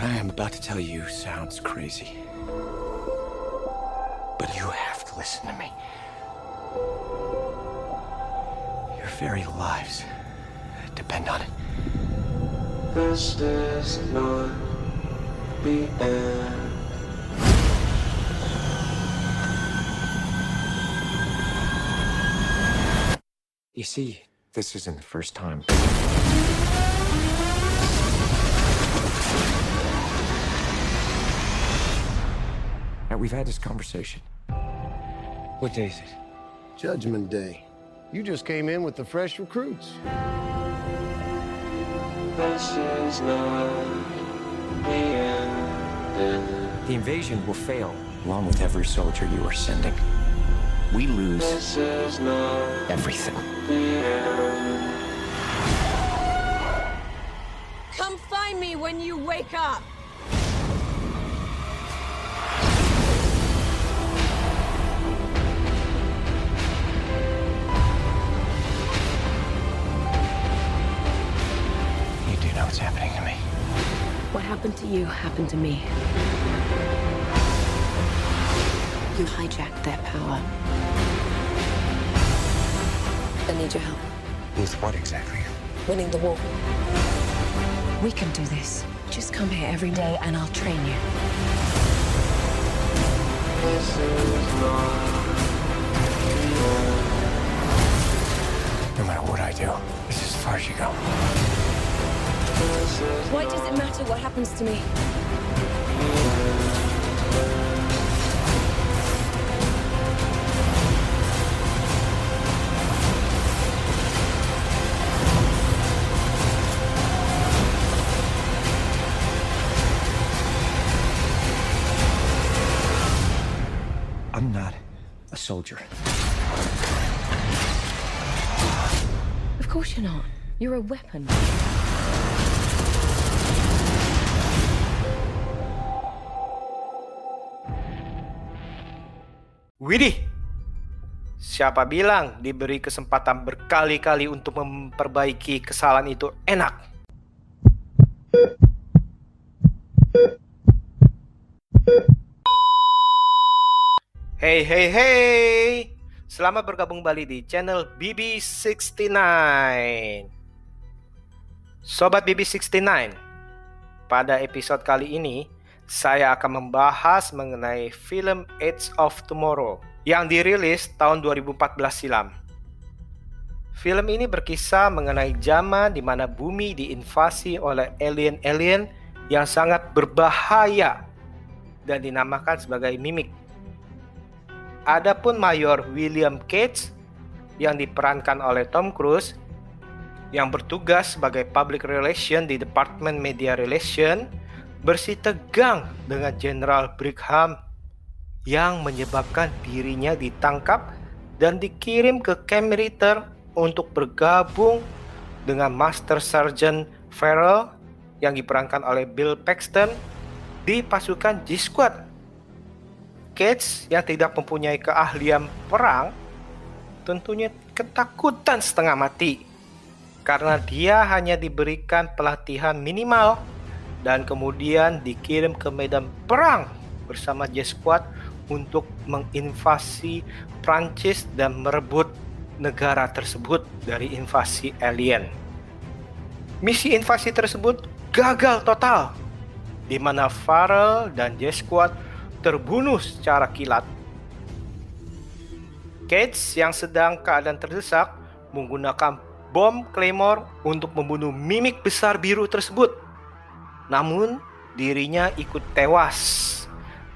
What I am about to tell you sounds crazy. But you have to listen to me. Your very lives depend on it. This is not the end. You see, this isn't the first time. That we've had this conversation. What day is it? Judgment Day. You just came in with the fresh recruits. This is not the end. The invasion will fail, along with every soldier you are sending. We lose This is not everything. the end. Come find me when you wake up! What's happening to me. What happened to you happened to me. You hijacked their power. I need your help. With what exactly? Winning the war. We can do this. Just come here every day and I'll train you. This is not Why does it matter what happens to me? I'm not a soldier. Of course you're not. You're a weapon. Widih, siapa bilang diberi kesempatan berkali-kali untuk memperbaiki kesalahan itu enak? Hey hey hey, selamat bergabung kembali di channel BB69. Sobat BB69, pada episode kali ini saya akan membahas mengenai film Edge of Tomorrow yang dirilis tahun 2014 silam. Film ini berkisah mengenai zaman di mana bumi diinvasi oleh alien-alien yang sangat berbahaya dan dinamakan sebagai mimik. Adapun Mayor William Cates yang diperankan oleh Tom Cruise yang bertugas sebagai public relation di Department Media Relation bersih tegang dengan Jenderal Brigham yang menyebabkan dirinya ditangkap dan dikirim ke camp militer untuk bergabung dengan Master Sergeant Farrell yang diperankan oleh Bill Paxton di pasukan G-Squad. Cates yang tidak mempunyai keahlian perang tentunya ketakutan setengah mati karena dia hanya diberikan pelatihan minimal dan kemudian dikirim ke medan perang bersama J-Squad untuk menginvasi Prancis dan merebut negara tersebut dari invasi alien. Misi invasi tersebut gagal total, di mana Farrell dan J-Squad terbunuh secara kilat. Cates yang sedang keadaan terdesak menggunakan bom Claymore untuk membunuh mimik besar biru tersebut. Namun, dirinya ikut tewas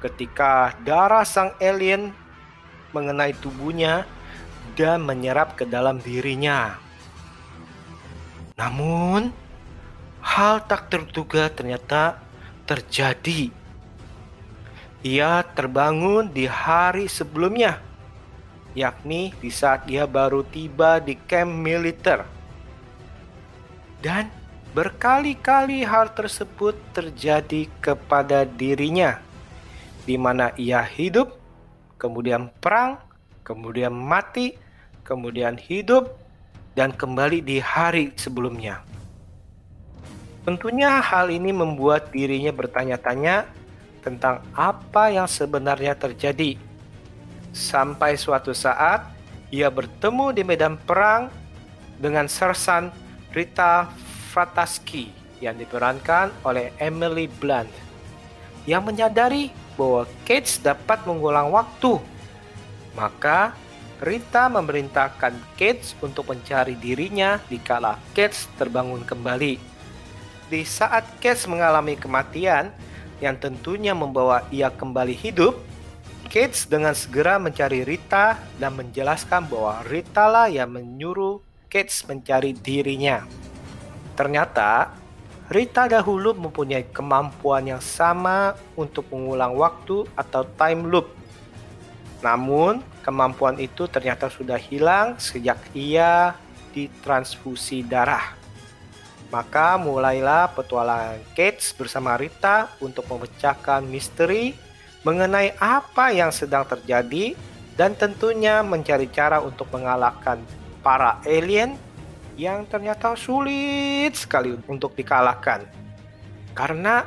ketika darah sang alien mengenai tubuhnya dan menyerap ke dalam dirinya. Namun, hal tak terduga ternyata terjadi. Ia terbangun di hari sebelumnya, yakni di saat ia baru tiba di camp militer. Dan berkali-kali hal tersebut terjadi kepada dirinya, di mana ia hidup, kemudian perang, kemudian mati, kemudian hidup, dan kembali di hari sebelumnya. Tentunya hal ini membuat dirinya bertanya-tanya tentang apa yang sebenarnya terjadi. Sampai suatu saat ia bertemu di medan perang dengan sersan Rita Frataski yang diperankan oleh Emily Blunt yang menyadari bahwa Kate dapat mengulang waktu. Maka Rita memerintahkan Kate untuk mencari dirinya dikala Kate terbangun kembali. Di saat Kate mengalami kematian yang tentunya membawa ia kembali hidup, Kate dengan segera mencari Rita dan menjelaskan bahwa Rita lah yang menyuruh Kate mencari dirinya. Ternyata, Rita dahulu mempunyai kemampuan yang sama untuk mengulang waktu atau time loop. Namun, kemampuan itu ternyata sudah hilang sejak ia ditransfusi darah. Maka mulailah petualangan Kate bersama Rita untuk memecahkan misteri mengenai apa yang sedang terjadi dan tentunya mencari cara untuk mengalahkan para alien yang ternyata sulit sekali untuk dikalahkan. Karena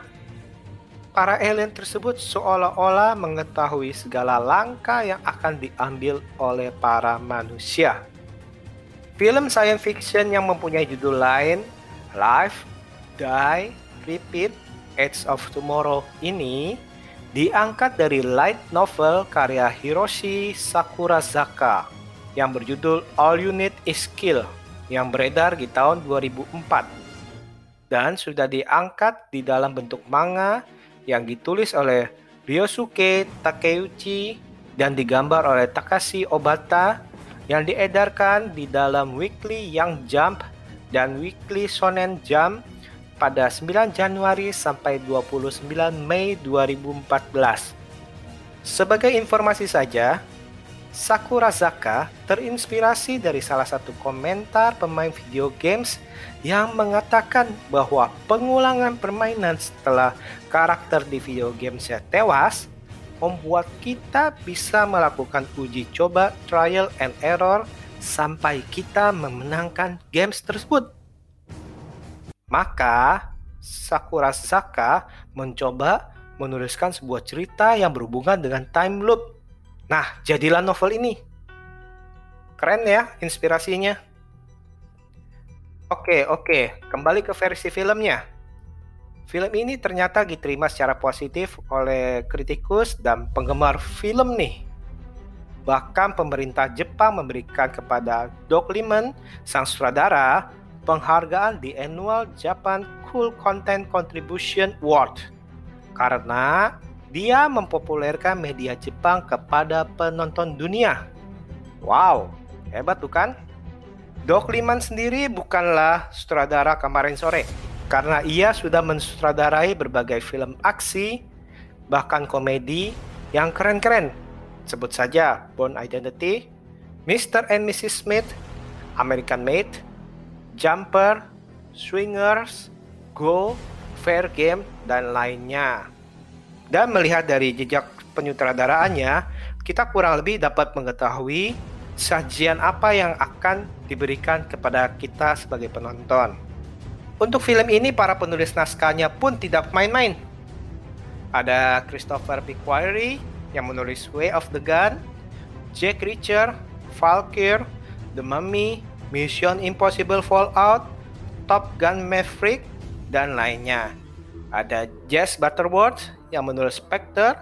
para alien tersebut seolah-olah mengetahui segala langkah yang akan diambil oleh para manusia. Film science fiction yang mempunyai judul lain Live, Die, Repeat, Edge of Tomorrow ini diangkat dari light novel karya Hiroshi Sakurazaka yang berjudul All You Need Is Skill yang beredar di tahun 2004 dan sudah diangkat di dalam bentuk manga yang ditulis oleh Ryosuke Takeuchi dan digambar oleh Takashi Obata yang diedarkan di dalam Weekly Young Jump dan Weekly Shonen Jump pada 9 Januari sampai 29 Mei 2014. Sebagai informasi saja, Sakurazaka terinspirasi dari salah satu komentar pemain video games yang mengatakan bahwa pengulangan permainan setelah karakter di video gamesnya tewas membuat kita bisa melakukan uji coba trial and error sampai kita memenangkan games tersebut. Maka Sakura Saka mencoba menuliskan sebuah cerita yang berhubungan dengan time loop. Nah, jadilah novel ini. Keren ya inspirasinya. Oke, oke, kembali ke versi filmnya. Film ini ternyata diterima secara positif oleh kritikus dan penggemar film nih. Bahkan pemerintah Jepang memberikan kepada Doug Liman, sang sutradara, penghargaan di Annual Japan Cool Content Contribution Award karena dia mempopulerkan media Jepang kepada penonton dunia. Wow, hebat bukan? Doc Liman sendiri bukanlah sutradara kemarin sore karena ia sudah mensutradarai berbagai film aksi bahkan komedi yang keren-keren Sebut saja Born Identity, Mr. and Mrs. Smith, American Made, Jumper, Swingers, Go, Fair Game, dan lainnya. Dan melihat dari jejak penyutradaraannya, kita kurang lebih dapat mengetahui sajian apa yang akan diberikan kepada kita sebagai penonton. Untuk film ini, para penulis naskahnya pun tidak main-main. Ada Christopher Piquari, yang menulis Way of the Gun, Jack Reacher, Valkyr, The Mummy, Mission Impossible Fallout, Top Gun Maverick, dan lainnya. Ada Jess Butterworth yang menulis Spectre,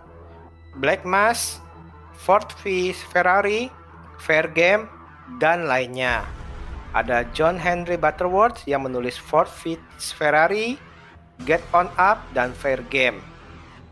Black Mass, Ford v Ferrari, Fair Game, dan lainnya. Ada John Henry Butterworth yang menulis Ford v Ferrari, Get On Up, dan Fair Game.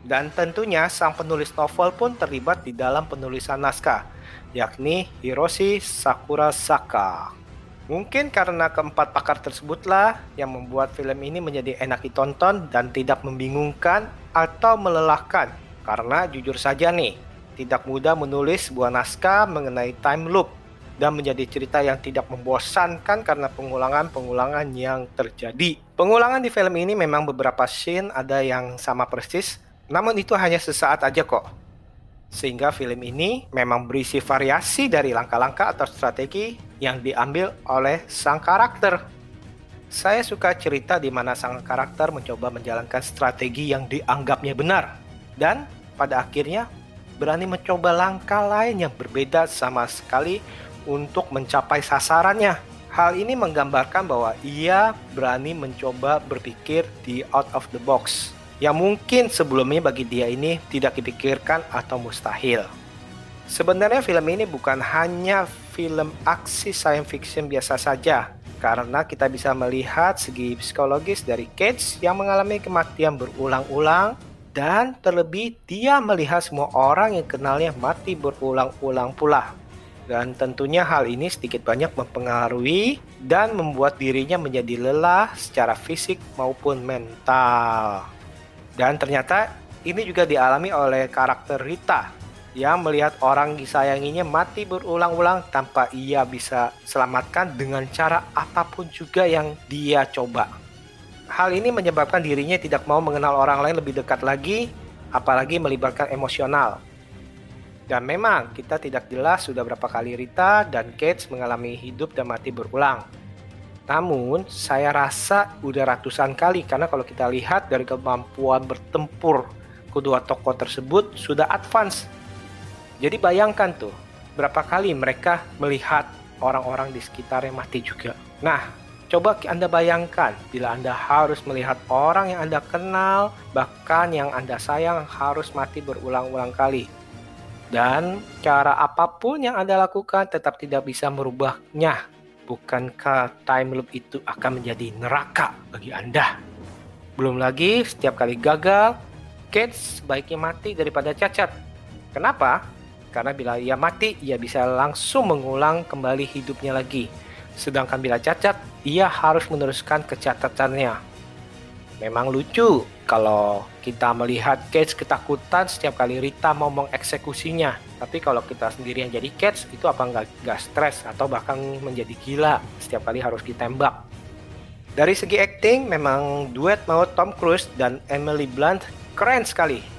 Dan tentunya sang penulis novel pun terlibat di dalam penulisan naskah, yakni Hiroshi Sakurasaka. Mungkin karena keempat pakar tersebutlah yang membuat film ini menjadi enak ditonton dan tidak membingungkan atau melelahkan. Karena jujur saja nih, tidak mudah menulis sebuah naskah mengenai time loop dan menjadi cerita yang tidak membosankan karena pengulangan-pengulangan yang terjadi. Pengulangan di film ini memang beberapa scene ada yang sama persis, namun itu hanya sesaat aja kok. Sehingga film ini memang berisi variasi dari langkah-langkah atau strategi yang diambil oleh sang karakter. Saya suka cerita di mana sang karakter mencoba menjalankan strategi yang dianggapnya benar dan pada akhirnya berani mencoba langkah lain yang berbeda sama sekali untuk mencapai sasarannya. Hal ini menggambarkan bahwa ia berani mencoba berpikir di out of the box yang mungkin sebelumnya bagi dia ini tidak dipikirkan atau mustahil. Sebenarnya film ini bukan hanya film aksi science fiction biasa saja, karena kita bisa melihat segi psikologis dari Cage yang mengalami kematian berulang-ulang dan terlebih dia melihat semua orang yang kenalnya mati berulang-ulang pula. Dan tentunya hal ini sedikit banyak mempengaruhi dan membuat dirinya menjadi lelah secara fisik maupun mental. Dan ternyata ini juga dialami oleh karakter Rita yang melihat orang disayanginya mati berulang-ulang tanpa ia bisa selamatkan dengan cara apa pun juga yang dia coba. Hal ini menyebabkan dirinya tidak mau mengenal orang lain lebih dekat lagi, apalagi melibatkan emosional. Dan memang kita tidak jelas sudah berapa kali Rita dan Kate mengalami hidup dan mati berulang. Namun, saya rasa udah ratusan kali karena kalau kita lihat dari kemampuan bertempur kedua tokoh tersebut sudah advance jadi bayangkan tuh, berapa kali mereka melihat orang-orang di sekitarnya mati juga. Nah, coba Anda bayangkan bila Anda harus melihat orang yang Anda kenal, bahkan yang Anda sayang harus mati berulang-ulang kali. Dan cara apa pun yang Anda lakukan tetap tidak bisa merubahnya. Bukankah time loop itu akan menjadi neraka bagi Anda? Belum lagi, setiap kali gagal, Kate sebaiknya mati daripada cacat. Kenapa? Karena bila ia mati, ia bisa langsung mengulang kembali hidupnya lagi. Sedangkan bila cacat, ia harus meneruskan kecatatannya. Memang lucu kalau kita melihat Cage ketakutan setiap kali Rita mau mengeksekusinya. Tapi kalau kita sendiri yang jadi Cage, itu apa nggak, nggak stres atau bahkan menjadi gila setiap kali harus ditembak. Dari segi acting, memang duet maut Tom Cruise dan Emily Blunt keren sekali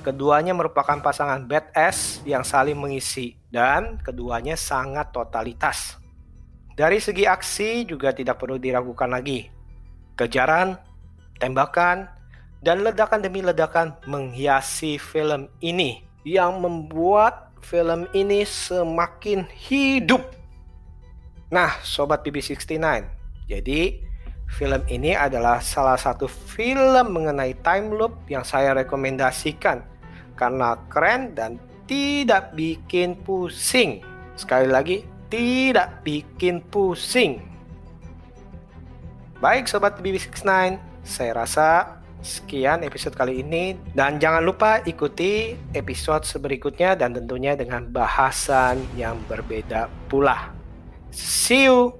Keduanya merupakan pasangan badass yang saling mengisi dan keduanya sangat totalitas. Dari segi aksi juga tidak perlu diragukan lagi. Kejaran, tembakan, dan ledakan demi ledakan menghiasi film ini yang membuat film ini semakin hidup. Nah, sobat BB69, jadi Film ini adalah salah satu film mengenai time loop yang saya rekomendasikan karena keren dan tidak bikin pusing. Sekali lagi, tidak bikin pusing. Baik sobat BB69, saya rasa sekian episode kali ini dan jangan lupa ikuti episode berikutnya dan tentunya dengan bahasan yang berbeda pula. See you